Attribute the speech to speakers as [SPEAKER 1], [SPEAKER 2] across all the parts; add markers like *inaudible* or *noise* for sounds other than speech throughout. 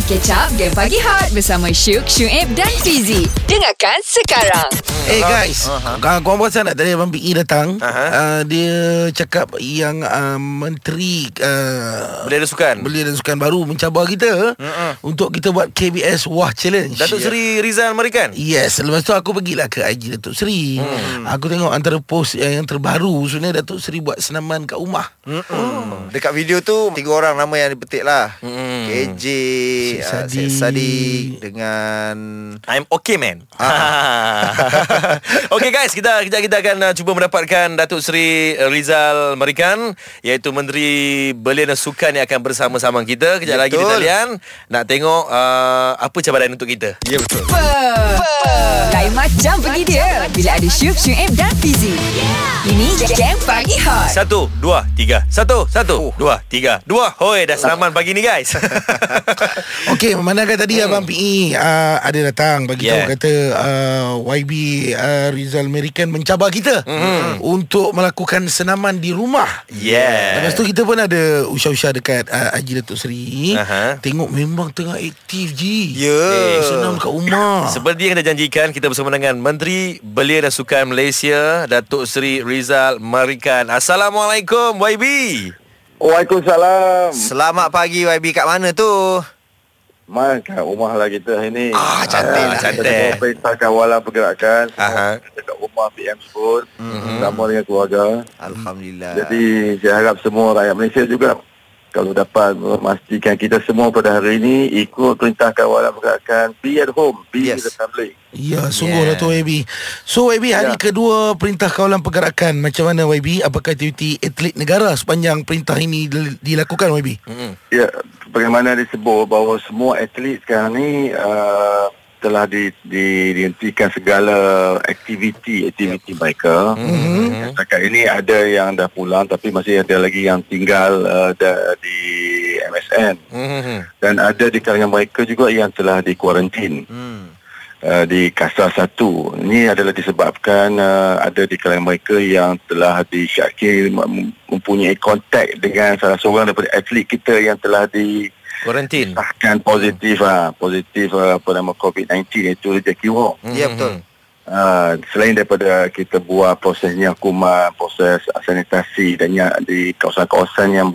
[SPEAKER 1] Mari catch up Game Pagi Hot Bersama Syuk, Syuib dan Fizi. Dengarkan sekarang.
[SPEAKER 2] Eh guys, uh-huh. korang perasan tak tadi Abang PE datang.
[SPEAKER 3] Aha.
[SPEAKER 2] uh, Dia cakap yang uh, Menteri uh,
[SPEAKER 3] Belia dan Sukan
[SPEAKER 2] Belia dan Sukan baru mencabar kita
[SPEAKER 3] Mm-mm.
[SPEAKER 2] Untuk kita buat KBS Wah Challenge.
[SPEAKER 3] Datuk Seri Rizal Marikan?
[SPEAKER 2] Yes, lepas tu aku pergilah ke IG Datuk Seri. Hmm. Aku tengok antara post yang, yang terbaru Sebenarnya Datuk Seri buat senaman kat rumah.
[SPEAKER 4] Oh. Dekat video tu Tiga orang nama yang dipetik lah.
[SPEAKER 3] Mm.
[SPEAKER 4] KJ
[SPEAKER 2] Syed
[SPEAKER 4] uh. Syed Saddiq Dengan
[SPEAKER 3] I'm okay man. *laughs* Okay guys Kita kita, kita akan uh, cuba mendapatkan Datuk Seri Rizal Marikan Iaitu Menteri Belia dan Sukan Yang akan bersama-sama kita. Kejap lagi di
[SPEAKER 4] Betul.
[SPEAKER 3] talian Nak tengok uh, Apa cabaran untuk kita.
[SPEAKER 4] Ya betul.
[SPEAKER 1] Lain macam pergi dia Bila ada Syuk, Syuib dan Fizi Ini Game Pagi Hot
[SPEAKER 3] Satu, dua, tiga Satu, satu, dua, tiga Dua Hoi dah senaman pagi ni guys *laughs*
[SPEAKER 2] Okey, memandangkan tadi hmm. Abang PE uh, ada datang bagi
[SPEAKER 3] Yeah.
[SPEAKER 2] tahu kata uh, YB uh, Rizal American mencabar kita hmm. untuk melakukan senaman di rumah.
[SPEAKER 3] Yeah
[SPEAKER 2] Lepas tu kita pun ada usah-usah dekat uh, Haji Datuk Seri.
[SPEAKER 3] Aha.
[SPEAKER 2] Tengok memang tengah aktif je.
[SPEAKER 4] Ya
[SPEAKER 3] Eh,
[SPEAKER 2] Senam kat rumah.
[SPEAKER 3] Seperti yang kita janjikan Kita bersama dengan Menteri Belia dan Sukan Malaysia Datuk Seri Rizal Marikan Assalamualaikum YB
[SPEAKER 5] Waalaikumsalam.
[SPEAKER 4] Selamat pagi YB kat mana tu
[SPEAKER 5] Mai kat rumah lah kita hari ni.
[SPEAKER 4] Ah, cantik lah.
[SPEAKER 3] cantik.
[SPEAKER 5] Perintah kawalan pergerakan.
[SPEAKER 3] Aha.
[SPEAKER 5] Kita dekat rumah PM sebut. Bersama dengan keluarga.
[SPEAKER 4] Alhamdulillah
[SPEAKER 5] Jadi saya harap semua rakyat Malaysia juga kalau dapat memastikan kita semua pada hari ini ikut perintah kawalan pergerakan be at home, be
[SPEAKER 4] Yes.
[SPEAKER 5] with the family.
[SPEAKER 2] Ya, sungguh
[SPEAKER 4] Yeah.
[SPEAKER 2] yeah. Dato' YB. So YB hari
[SPEAKER 5] Ya.
[SPEAKER 2] kedua perintah kawalan pergerakan macam mana YB? Apakah aktiviti atlet negara sepanjang perintah ini dil- dilakukan YB?
[SPEAKER 3] Mm-mm.
[SPEAKER 5] Ya, bagaimana disebut bahawa semua atlet sekarang ni uh, telah di, di, dihentikan segala aktiviti-aktiviti mereka.
[SPEAKER 2] Mhm.
[SPEAKER 5] Setakat ini ada yang dah pulang tapi masih ada lagi yang tinggal uh, da, di MSN.
[SPEAKER 3] Mhm.
[SPEAKER 5] Dan ada di kalangan mereka juga yang telah dikuarantin
[SPEAKER 4] hmm.
[SPEAKER 5] uh, di Kasar 1. Ini adalah disebabkan uh, ada di kalangan mereka yang telah disyaki mem- mempunyai kontak dengan salah seorang daripada atlet kita yang telah di
[SPEAKER 3] Kuarantin
[SPEAKER 5] sahkan positif ah positif ah, apa nama COVID-19 iaitu Jackie Wong.
[SPEAKER 4] Ya betul
[SPEAKER 5] Uh, selain daripada kita buat prosesnya kuman, proses sanitasi dan yang di kawasan-kawasan yang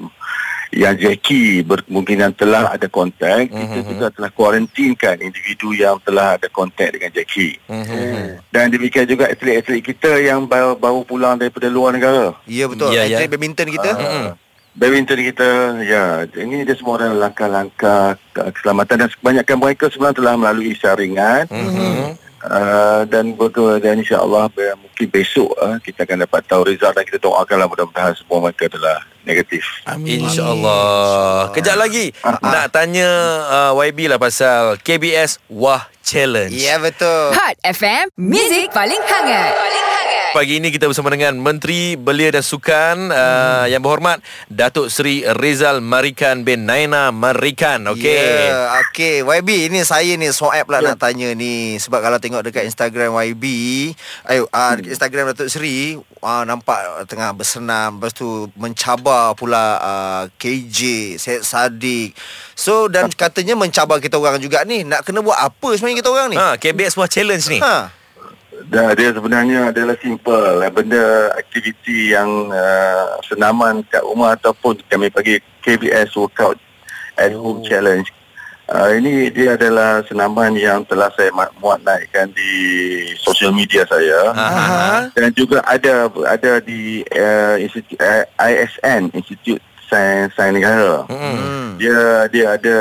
[SPEAKER 5] yang Jackie berkemungkinan telah ada kontak, kita juga telah kuarantinkan individu yang telah ada kontak dengan Jackie.
[SPEAKER 3] Mhm.
[SPEAKER 5] Dan demikian juga atlet-atlet kita yang baru, baru pulang daripada luar negara.
[SPEAKER 4] Ya betul
[SPEAKER 3] Ya, ya.
[SPEAKER 4] Atlet badminton kita
[SPEAKER 5] Ah, Badminton kita, ya, ini dia semua adalah langkah-langkah ke- keselamatan dan kebanyakan mereka sebenarnya telah melalui saringan.
[SPEAKER 3] Mhm.
[SPEAKER 5] Uh, dan betul dan insyaAllah mungkin besok uh, kita akan dapat tahu result dan kita doakanlah mudah-mudahan semua mereka adalah negatif.
[SPEAKER 2] Amin.
[SPEAKER 3] InsyaAllah Kejap lagi Nak tanya uh, YB lah pasal KBS Wah Challenge
[SPEAKER 4] Ya betul
[SPEAKER 1] Hot FM Music paling hangat Paling hangat
[SPEAKER 3] Pagi ini kita bersama dengan Menteri Belia dan Sukan uh, Yang berhormat Datuk Seri Rizal Marikan bin Naina Marikan Okey
[SPEAKER 4] Ya, okey. YB ni saya ni soal pula nak tanya ni sebab kalau tengok dekat Instagram YB, ayo uh, Instagram Datuk Seri uh, nampak tengah bersenam lepas tu mencabar pula uh, KJ, Syed Saddiq. So dan katanya mencabar kita orang juga ni. Nak kena buat apa sebenarnya kita orang ni?
[SPEAKER 3] ha, KBS Wah Challenge ni
[SPEAKER 4] Ha.
[SPEAKER 5] Dan dia sebenarnya adalah simple eh, benda aktiviti yang uh, senaman kat rumah ataupun kami panggil KBS Workout at Home Challenge. Uh, ini dia adalah senaman yang telah saya muat naikkan di sosial media saya.
[SPEAKER 3] Aha.
[SPEAKER 5] dan juga ada ada di uh, institut uh, ISN Institut Sains Sains Negara.
[SPEAKER 3] Hmm.
[SPEAKER 5] Dia dia ada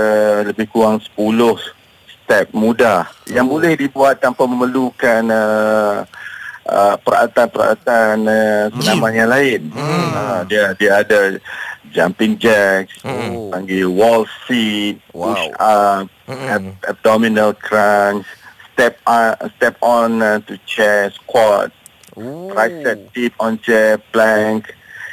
[SPEAKER 5] lebih kurang 10 step mudah yang boleh dibuat tanpa memerlukan uh, uh, peralatan-peralatan uh, senaman yang lain. Uh, dia dia ada jumping jacks,
[SPEAKER 4] Oh.
[SPEAKER 5] panggil wall sit,
[SPEAKER 4] Wow.
[SPEAKER 5] push up, ab- abdominal crunch, step on, step on uh, to chair, squat, tricep dip on chair, plank.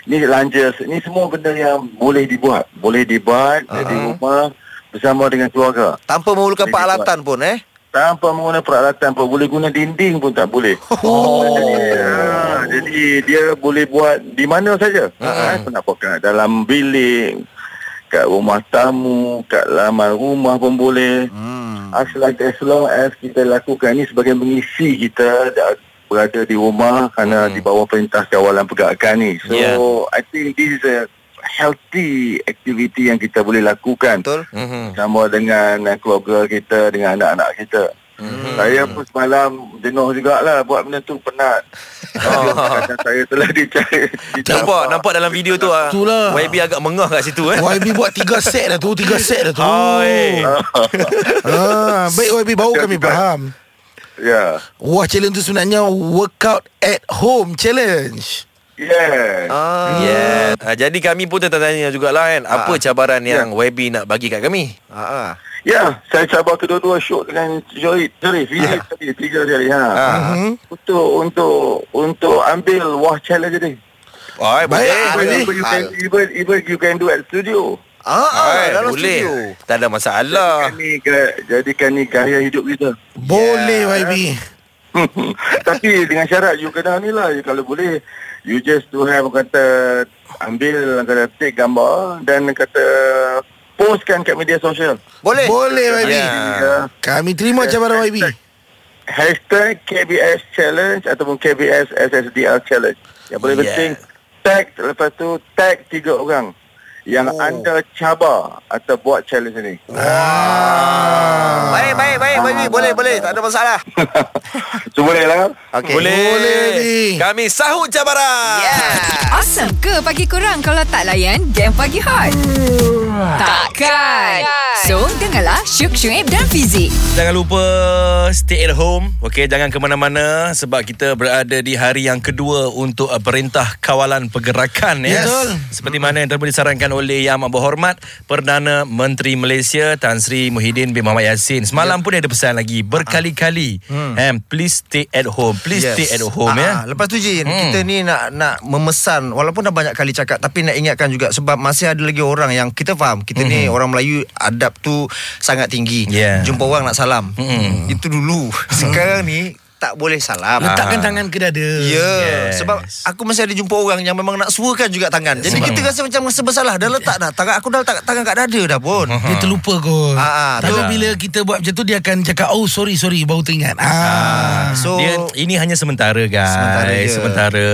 [SPEAKER 5] Ni lunges, ni semua benda yang boleh dibuat. Boleh dibuat uh-huh. di rumah bersama dengan keluarga.
[SPEAKER 4] Tanpa memerlukan
[SPEAKER 5] Boleh
[SPEAKER 4] peralatan pun eh.
[SPEAKER 5] Tanpa menggunakan peralatan pun boleh guna dinding pun tak boleh. *laughs* Oh. Jadi, ah, jadi dia boleh buat di mana saja. Uh-huh. Ha, nak buat kat dalam bilik, kat rumah tamu, kat laman rumah pun boleh. Hmm. As, like, as long as kita lakukan ni sebagai mengisi kita berada di rumah kerana hmm. di bawah perintah kawalan pergerakan ni. So,
[SPEAKER 3] Yeah.
[SPEAKER 5] I think this is a healthy activity yang kita boleh lakukan.
[SPEAKER 4] Betul.
[SPEAKER 3] Mhm.
[SPEAKER 5] Sama dengan uh, keluarga kita, dengan anak-anak kita. Hmm. Saya pun semalam jenuh jugalah buat benda tu penat. *laughs* Oh. Saya telah dicari.
[SPEAKER 3] Nampak nampak dalam video tu ah.
[SPEAKER 2] Itulah.
[SPEAKER 3] YB agak mengah kat situ eh.
[SPEAKER 2] YB buat tiga set dah tu Tiga set dah tu
[SPEAKER 3] Oi. *laughs*
[SPEAKER 2] ah, Baik YB baru kami faham
[SPEAKER 5] Ya.
[SPEAKER 2] Wah challenge tu sebenarnya Workout at home challenge
[SPEAKER 5] Yes.
[SPEAKER 4] Ah.
[SPEAKER 3] Yeah. Ah, jadi kami pun tertanya jugalah kan apa cabaran yang YB nak bagi kat kami.
[SPEAKER 4] Ah, ah.
[SPEAKER 5] Ya, saya cabar kedua-dua shoot dengan Jorit. Sorry, Fizik tadi tiga kali ha.
[SPEAKER 3] Ah.
[SPEAKER 5] Untuk untuk untuk ambil wah challenge ni.
[SPEAKER 3] Oh, boleh.
[SPEAKER 2] Baik,
[SPEAKER 3] boleh.
[SPEAKER 5] Even you can even even you can do at studio.
[SPEAKER 4] Ah, ah,
[SPEAKER 3] Ay,
[SPEAKER 4] dalam
[SPEAKER 3] boleh.
[SPEAKER 4] studio.
[SPEAKER 3] Tak ada masalah.
[SPEAKER 5] Jadikan ni ke, jadikan ni gaya hidup kita.
[SPEAKER 2] Boleh YB *laughs*
[SPEAKER 5] Tapi dengan syarat you kena ni lah Kalau boleh You just to have kata Ambil kata take gambar Dan kata Postkan kat media sosial
[SPEAKER 4] Boleh.
[SPEAKER 2] Boleh YB.
[SPEAKER 5] Ya.
[SPEAKER 2] Kami terima cabaran YB
[SPEAKER 5] Hashtag KBS Challenge Ataupun KBS SSDR Challenge Yang paling
[SPEAKER 3] Yeah.
[SPEAKER 5] penting Tag Lepas tu Tag tiga orang Yang
[SPEAKER 4] Oh.
[SPEAKER 5] anda cabar Atau buat challenge ni
[SPEAKER 2] ah.
[SPEAKER 4] Baik, baik, baik, baik. Boleh, boleh. Tak ada masalah. *laughs*
[SPEAKER 5] So boleh lah
[SPEAKER 4] Okey.
[SPEAKER 3] Boleh.
[SPEAKER 2] Boleh, Bi.
[SPEAKER 3] Kami sahut cabaran.
[SPEAKER 4] Yeah.
[SPEAKER 1] Awesome ke pagi kurang kalau tak layan game pagi hot? Takkan. So, dengarlah Syuk Syuib dan Fizik.
[SPEAKER 3] Jangan lupa stay at home. Okey, jangan ke mana-mana sebab kita berada di hari yang kedua untuk uh, Perintah Kawalan Pergerakan ya.
[SPEAKER 2] Betul.
[SPEAKER 3] Seperti mana yang telah disarankan oleh Yang Amat Berhormat Perdana Menteri Malaysia Tan Sri Muhyiddin bin Mohamed Yassin. Semalam pun dia ada pesan lagi berkali-kali. Hmm. please stay at home. Please yes. stay at home ya.
[SPEAKER 4] Ah, Lepas tu Jin,
[SPEAKER 3] Hmm.
[SPEAKER 4] hmm. kita ni nak nak memesan walaupun dah banyak kali cakap tapi nak ingatkan juga sebab masih ada lagi orang yang kita faham. Kita ni orang Melayu adab tu sangat tinggi.
[SPEAKER 3] Hmm. Yeah.
[SPEAKER 4] Jumpa orang nak salam.
[SPEAKER 3] Hmm.
[SPEAKER 4] Itu dulu. *laughs* Sekarang ni tak boleh salam.
[SPEAKER 2] Letakkan tangan ke dada
[SPEAKER 4] Ya yeah.
[SPEAKER 3] Yes.
[SPEAKER 4] Sebab aku masih ada jumpa orang Yang memang nak suakan juga tangan Jadi
[SPEAKER 3] Sebab-
[SPEAKER 4] kita rasa macam Rasa bersalah Dah letak dah Tangan aku dah letak tangan kat dada dah pun
[SPEAKER 2] Dia terlupa kot
[SPEAKER 4] ah,
[SPEAKER 2] Tapi
[SPEAKER 4] betul.
[SPEAKER 2] Bila kita buat macam tu Dia akan cakap Oh sorry sorry Baru teringat ah.
[SPEAKER 4] So
[SPEAKER 3] Dia ini hanya sementara guys.
[SPEAKER 4] Sementara je.
[SPEAKER 3] Sementara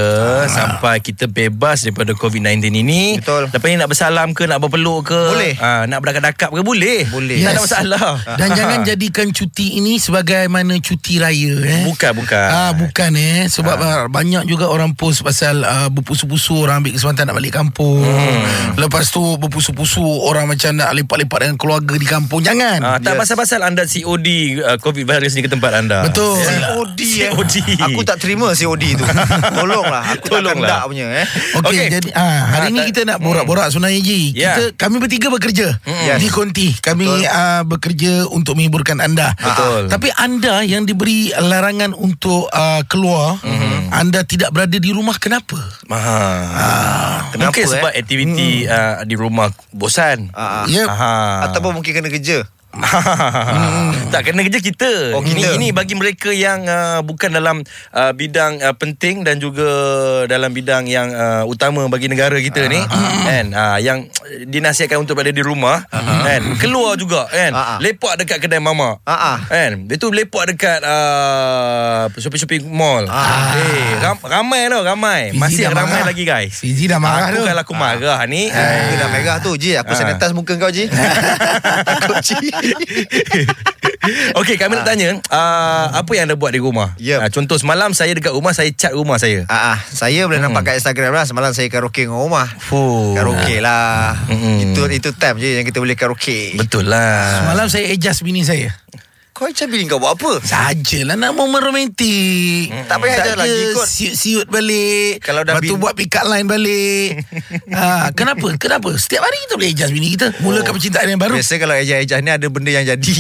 [SPEAKER 3] sampai kita bebas daripada COVID-19 ini.
[SPEAKER 4] Betul.
[SPEAKER 3] Lepas ni nak bersalam ke nak berpeluk ke?
[SPEAKER 4] Boleh.
[SPEAKER 3] Ah, nak berdakap-dakap ke boleh.
[SPEAKER 4] Boleh.
[SPEAKER 3] Tak ada
[SPEAKER 2] Yes.
[SPEAKER 3] masalah.
[SPEAKER 2] Dan jangan *laughs* jadikan cuti ini Sebagaimana cuti raya eh.
[SPEAKER 3] Bukan bukan.
[SPEAKER 2] Ah bukan eh sebab ah. banyak juga orang post pasal uh, berpusu-pusu orang ambil kesempatan nak balik kampung. Hmm. Lepas tu berpusu-pusu orang macam nak lepak-lepak dengan keluarga di kampung. Jangan.
[SPEAKER 3] Ah, tak
[SPEAKER 4] Yes.
[SPEAKER 3] Pasal-pasal anda COD uh, COVID virus ni ke tempat anda.
[SPEAKER 2] Betul.
[SPEAKER 4] COD eh.
[SPEAKER 3] COD.
[SPEAKER 4] Aku tak terima COD tu *laughs* Tolonglah Aku
[SPEAKER 3] Tolonglah.
[SPEAKER 4] dak punya eh
[SPEAKER 2] Okey okay. jadi ah hari
[SPEAKER 3] Ah,
[SPEAKER 2] ni
[SPEAKER 3] tak-
[SPEAKER 2] kita nak borak-borak sebenarnya Ji.
[SPEAKER 3] Ya.
[SPEAKER 2] Kita kami bertiga bekerja
[SPEAKER 4] Yes.
[SPEAKER 2] di Konti. Kami uh, bekerja untuk menghiburkan anda.
[SPEAKER 3] Betul.
[SPEAKER 2] Tapi anda yang diberi larangan untuk uh, keluar, anda tidak berada di rumah kenapa?
[SPEAKER 3] Ah.
[SPEAKER 4] Kenapa,
[SPEAKER 3] Mungkin
[SPEAKER 4] eh?
[SPEAKER 3] sebab aktiviti uh, di rumah bosan.
[SPEAKER 4] Ah.
[SPEAKER 2] Yep.
[SPEAKER 3] Aha.
[SPEAKER 4] Ataupun mungkin kena kerja
[SPEAKER 3] hmm. *laughs* Tak kena kerja kita.
[SPEAKER 4] Oh,
[SPEAKER 3] ini
[SPEAKER 4] kita.
[SPEAKER 3] ini bagi mereka yang uh, bukan dalam uh, bidang uh, penting dan juga dalam bidang yang uh, utama bagi negara kita ni *coughs* kan uh, yang dinasihatkan untuk berada di rumah kan keluar juga kan
[SPEAKER 4] Ah, ah.
[SPEAKER 3] lepak dekat kedai mama
[SPEAKER 4] Ah, ah.
[SPEAKER 3] kan dia tu lepak dekat uh, shopping-shopping mall
[SPEAKER 4] Ah.
[SPEAKER 3] eh ram, ramai tau ramai
[SPEAKER 2] Fizi
[SPEAKER 3] masih ramai
[SPEAKER 2] marah.
[SPEAKER 3] lagi guys
[SPEAKER 2] Fizi dah marah
[SPEAKER 3] aku
[SPEAKER 2] tu.
[SPEAKER 3] kalau aku marah ni
[SPEAKER 4] Muka dah merah tu Ji Aku
[SPEAKER 3] Ah.
[SPEAKER 4] sanitize muka kau Ji *laughs* Takut Ji *laughs*
[SPEAKER 3] Okey, kami nak tanya uh, apa yang anda buat di rumah?
[SPEAKER 4] Yep.
[SPEAKER 3] Uh, contoh semalam saya dekat rumah saya cat rumah saya.
[SPEAKER 4] Ah, ah, saya boleh nampak kat Instagram lah Semalam saya karaoke dengan rumah
[SPEAKER 3] Fuh.
[SPEAKER 4] Karaoke lah
[SPEAKER 3] Mm-mm.
[SPEAKER 4] Itu itu time je yang kita boleh karaoke
[SPEAKER 3] Betul lah.
[SPEAKER 2] Semalam saya adjust bini saya.
[SPEAKER 4] Kau macam bini kau buat apa?
[SPEAKER 2] Sajalah nak momen romantik.
[SPEAKER 4] Tak payah adjust lagi, kot.
[SPEAKER 2] Siut-siut balik.
[SPEAKER 4] Kalau dah
[SPEAKER 2] Lepas
[SPEAKER 4] bin-
[SPEAKER 2] buat pick up line balik. ha, *laughs* kenapa? Kenapa? Setiap hari kita boleh adjust bini kita. Mulakan percintaan yang baru.
[SPEAKER 4] Biasa kalau ejah-ejah ni ada benda yang jadi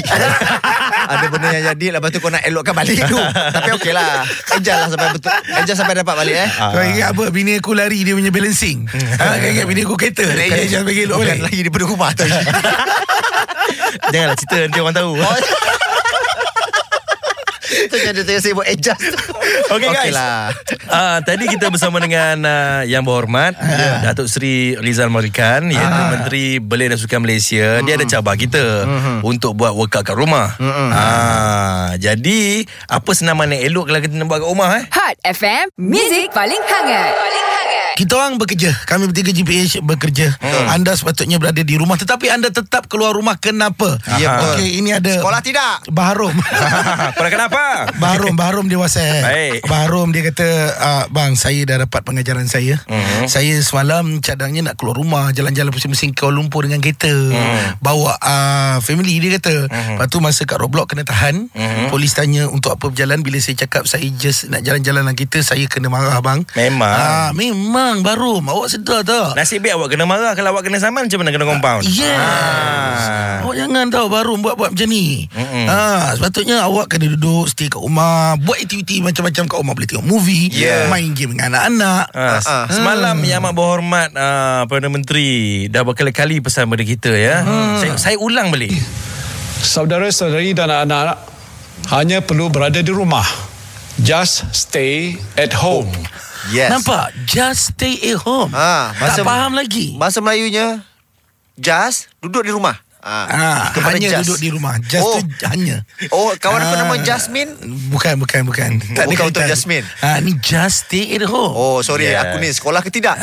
[SPEAKER 4] *laughs* Ada benda yang jadi Lepas tu kau nak elokkan balik tu *laughs* Tapi okey lah Adjust lah sampai betul Adjust sampai dapat balik eh
[SPEAKER 2] Kau ingat apa? Bini aku lari dia punya balancing. ha, kau ingat bini aku kereta. Kau adjust bagi elok balik.
[SPEAKER 4] lagi daripada rumah tu
[SPEAKER 3] Janganlah cerita nanti orang tahu.
[SPEAKER 4] Itu yang dia tengah sibuk adjust *laughs*
[SPEAKER 3] Okey guys.
[SPEAKER 4] Okey lah
[SPEAKER 3] Ah, tadi kita bersama dengan uh, yang berhormat Datuk Seri Rizal Marikan iaitu Menteri Belia dan Sukan Malaysia. Dia ada cabar kita untuk buat workout kat rumah. Ah, jadi apa senaman yang elok kalau kita nak buat kat rumah eh?
[SPEAKER 1] Hot FM, Music paling hangat. Paling hangat.
[SPEAKER 2] Kita orang bekerja Kami bertiga GPH bekerja Anda sepatutnya berada di rumah Tetapi anda tetap keluar rumah Kenapa?
[SPEAKER 4] Ya.
[SPEAKER 2] Okey, ini ada
[SPEAKER 4] Sekolah tidak
[SPEAKER 2] Baharum *laughs*
[SPEAKER 3] kenapa?
[SPEAKER 2] Baharum Baharum dia whatsapp
[SPEAKER 3] Baik.
[SPEAKER 2] Baharum dia kata uh, Bang saya dah dapat pengajaran saya
[SPEAKER 3] Mhm.
[SPEAKER 2] Saya semalam cadangnya nak keluar rumah Jalan-jalan pusing-pusing Kuala Lumpur dengan kereta
[SPEAKER 3] Mhm.
[SPEAKER 2] Bawa uh, family dia kata Lepas tu masa kat roadblock kena tahan
[SPEAKER 3] Mhm.
[SPEAKER 2] Polis tanya untuk apa berjalan Bila saya cakap saya just nak jalan-jalan dengan kereta Saya kena marah bang
[SPEAKER 3] Memang.
[SPEAKER 2] ah, Memang Baharum Awak sedar tak?
[SPEAKER 3] Nasib baik awak kena marah Kalau awak kena saman Macam mana kena compound
[SPEAKER 2] Yes
[SPEAKER 3] Ah.
[SPEAKER 2] Awak jangan tahu baru buat-buat macam ni
[SPEAKER 3] Mm-mm.
[SPEAKER 2] ha, Sepatutnya awak kena duduk Stay kat rumah Buat aktiviti macam-macam kat rumah Boleh tengok movie
[SPEAKER 3] Yeah.
[SPEAKER 2] Main game dengan anak-anak
[SPEAKER 3] Ah,
[SPEAKER 4] Ah.
[SPEAKER 3] Semalam Yang Amat Berhormat uh, Perdana Menteri Dah berkali-kali pesan pada kita ya. Saya, saya ulang balik
[SPEAKER 6] saudara-saudari dan anak-anak hanya perlu berada di rumah. Just stay at home.
[SPEAKER 4] Yes.
[SPEAKER 2] Nampak? Just stay at home. Tak
[SPEAKER 4] masa-
[SPEAKER 2] faham lagi.
[SPEAKER 4] Bahasa Melayunya Just Duduk di rumah
[SPEAKER 2] Ah,
[SPEAKER 4] Kepada
[SPEAKER 2] hanya
[SPEAKER 4] just.
[SPEAKER 2] duduk di rumah Just
[SPEAKER 4] Oh.
[SPEAKER 2] tu hanya
[SPEAKER 4] Oh kawan aku
[SPEAKER 2] Ah.
[SPEAKER 4] nama Jasmine
[SPEAKER 2] Bukan, bukan, bukan *laughs* Tak ada
[SPEAKER 4] Bukan untuk. Jasmine.
[SPEAKER 2] ah, Ni just stay at home
[SPEAKER 4] Oh sorry
[SPEAKER 3] Yes.
[SPEAKER 4] Aku ni sekolah ke tidak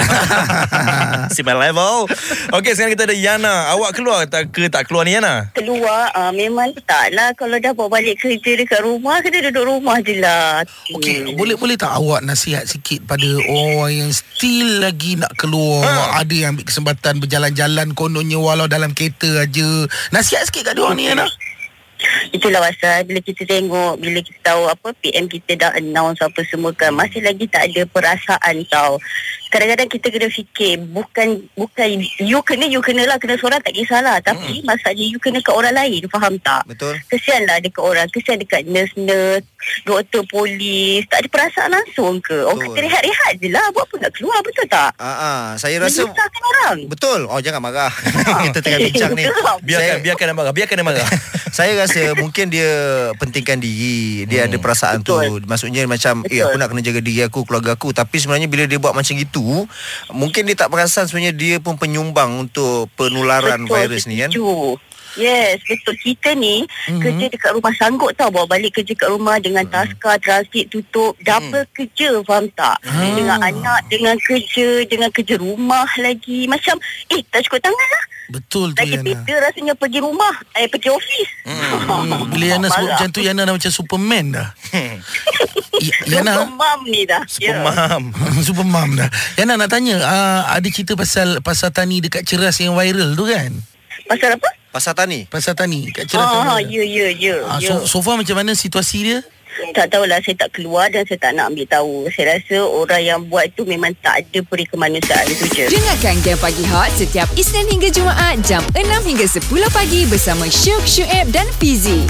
[SPEAKER 4] *laughs*
[SPEAKER 3] See my level Okay sekarang kita ada Yana Awak keluar tak ke tak keluar ni Yana
[SPEAKER 7] keluar uh, memang tak lah kalau dah bawa balik kerja dekat rumah kena duduk rumah je lah
[SPEAKER 2] Okey, boleh boleh tak awak nasihat sikit pada orang yang still lagi nak keluar, ha. ada yang ambil kesempatan berjalan-jalan kononnya walau dalam kereta aja. Nasihat sikit kat dia orang ni Ana.
[SPEAKER 7] itulah pasal bila kita tengok bila kita tahu apa PM kita dah announce apa semua kan masih lagi tak ada perasaan tau kadang-kadang kita kena fikir bukan bukan you kena you kena lah kena seorang tak kisahlah. Tapi hmm. masalahnya you kena ke orang lain faham tak?
[SPEAKER 4] Betul.
[SPEAKER 7] Kesian lah dekat orang Kesian dekat nurse-nurse Doktor polis. Tak ada perasaan langsung ke? Orang
[SPEAKER 4] Betul.
[SPEAKER 7] kata rehat-rehat je lah. Buat apa nak keluar Betul tak?
[SPEAKER 4] Ah, ah, Saya rasa
[SPEAKER 7] Menyusahkan orang.
[SPEAKER 4] Betul. Oh jangan marah. *laughs* Kita tengah bincang ni.
[SPEAKER 3] Biarkan
[SPEAKER 4] Saya-
[SPEAKER 3] biarkan dia marah Biarkan dia marah. *laughs*
[SPEAKER 4] Saya rasa mungkin dia pentingkan diri. Dia ada perasaan
[SPEAKER 7] Betul.
[SPEAKER 4] tu Maksudnya macam Eh
[SPEAKER 7] Betul.
[SPEAKER 4] aku nak kena jaga diri aku Keluarga aku. Tapi sebenarnya bila dia buat macam Mungkin dia tak perasan sebenarnya Dia pun penyumbang Untuk penularan
[SPEAKER 7] Betul,
[SPEAKER 4] virus ni kan
[SPEAKER 7] setuju. Yes, betul. Kita ni
[SPEAKER 4] Mhm.
[SPEAKER 7] mm-hmm. kerja dekat rumah sanggup tau bawa balik kerja kat rumah dengan
[SPEAKER 4] Mhm.
[SPEAKER 7] taska, transit tutup, double
[SPEAKER 4] Hmm.
[SPEAKER 7] kerja, faham tak?
[SPEAKER 4] Ah.
[SPEAKER 7] Dengan anak, dengan kerja, dengan kerja rumah lagi. Macam, eh tak cukup tangan lah.
[SPEAKER 2] Betul tu
[SPEAKER 7] Lagi
[SPEAKER 2] Yana.
[SPEAKER 7] beza rasanya pergi rumah, eh pergi office.
[SPEAKER 2] Hmm, *laughs* bila Yana sebut macam tu Yana dah macam Superman dah. *laughs* Yana
[SPEAKER 7] mom ni dah. Ya. *laughs*
[SPEAKER 3] Pemaham
[SPEAKER 2] Superman dah. Yana nak tanya, uh, ada cerita pasal pasal tani dekat Ceras yang viral tu kan?
[SPEAKER 7] Pasal apa?
[SPEAKER 4] Pasal tani
[SPEAKER 2] Pasal tani kat Ceras. yang
[SPEAKER 7] Ah,
[SPEAKER 2] viral.
[SPEAKER 7] ya, ya, ya.
[SPEAKER 2] Ah,
[SPEAKER 7] ya.
[SPEAKER 2] so, so far macam mana situasi dia?
[SPEAKER 7] Tak tahulah saya tak keluar dan saya tak nak ambil tahu. Saya rasa orang yang buat tu memang tak ada peri kemanusiaan itu je.
[SPEAKER 1] Dengarkan Game Pagi Hot setiap Isnin hingga Jumaat jam 6 hingga 10 pagi bersama Syuk, Syuib dan Fizi.